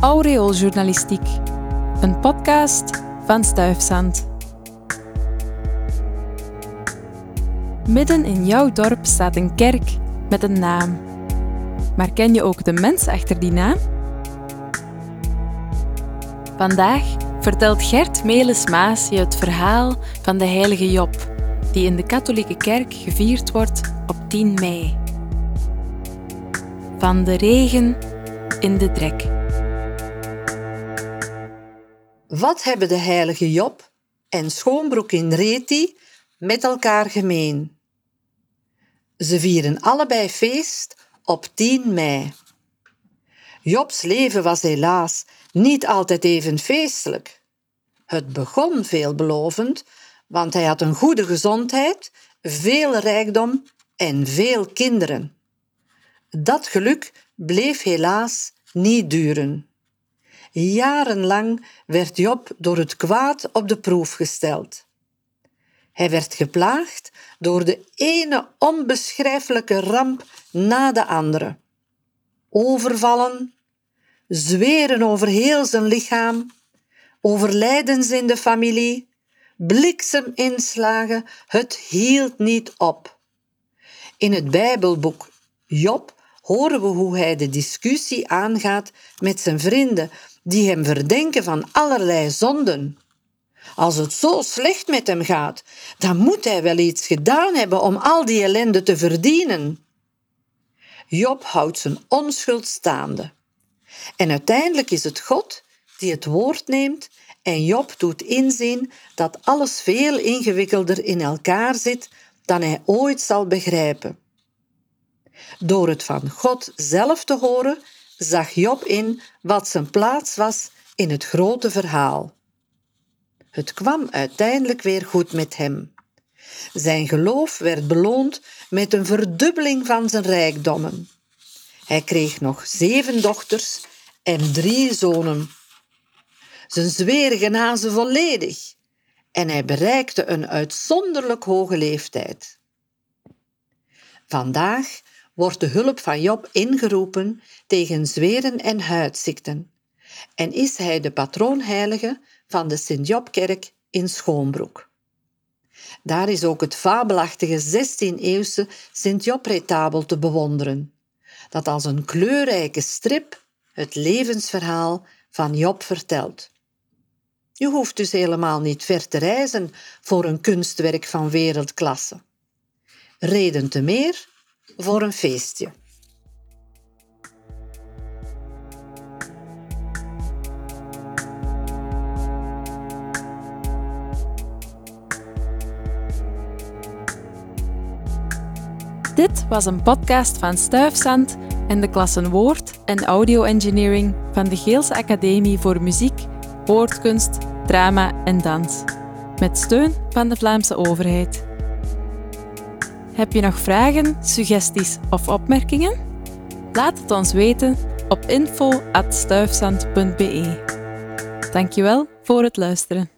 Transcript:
Aureooljournalistiek, een podcast van Stuifzand. Midden in jouw dorp staat een kerk met een naam. Maar ken je ook de mens achter die naam? Vandaag vertelt Gert Melis-Maas je het verhaal van de heilige Job, die in de katholieke kerk gevierd wordt op 10 mei. Van de regen in de drek. Wat hebben de heilige Job en Schoonbroek in Reti met elkaar gemeen? Ze vieren allebei feest op 10 mei. Jobs leven was helaas niet altijd even feestelijk. Het begon veelbelovend, want hij had een goede gezondheid, veel rijkdom en veel kinderen. Dat geluk bleef helaas niet duren. Jarenlang werd Job door het kwaad op de proef gesteld. Hij werd geplaagd door de ene onbeschrijfelijke ramp na de andere. Overvallen, zweren over heel zijn lichaam, overlijdens in de familie, blikseminslagen, het hield niet op. In het Bijbelboek Job horen we hoe hij de discussie aangaat met zijn vrienden, die hem verdenken van allerlei zonden. Als het zo slecht met hem gaat, dan moet hij wel iets gedaan hebben om al die ellende te verdienen. Job houdt zijn onschuld staande. En uiteindelijk is het God die het woord neemt en Job doet inzien dat alles veel ingewikkelder in elkaar zit dan hij ooit zal begrijpen. Door het van God zelf te horen, zag Job in wat zijn plaats was in het grote verhaal. Het kwam uiteindelijk weer goed met hem. Zijn geloof werd beloond met een verdubbeling van zijn rijkdommen. Hij kreeg nog zeven dochters en drie zonen. Zijn zweren nazen volledig en hij bereikte een uitzonderlijk hoge leeftijd. Vandaag wordt de hulp van Job ingeroepen tegen zweren en huidziekten en is hij de patroonheilige van de Sint-Jobkerk in Schoonbroek. Daar is ook het fabelachtige 16e-eeuwse Sint-Job-retabel te bewonderen, dat als een kleurrijke strip het levensverhaal van Job vertelt. Je hoeft dus helemaal niet ver te reizen voor een kunstwerk van wereldklasse. Reden te meer voor een feestje. Dit was een podcast van Stuifzand en de klassen Woord en Audio Engineering van de Geelse Academie voor Muziek, Woordkunst, Drama en Dans, met steun van de Vlaamse overheid. Heb je nog vragen, suggesties of opmerkingen? Laat het ons weten op info.stuifzand.be. Dankjewel voor het luisteren.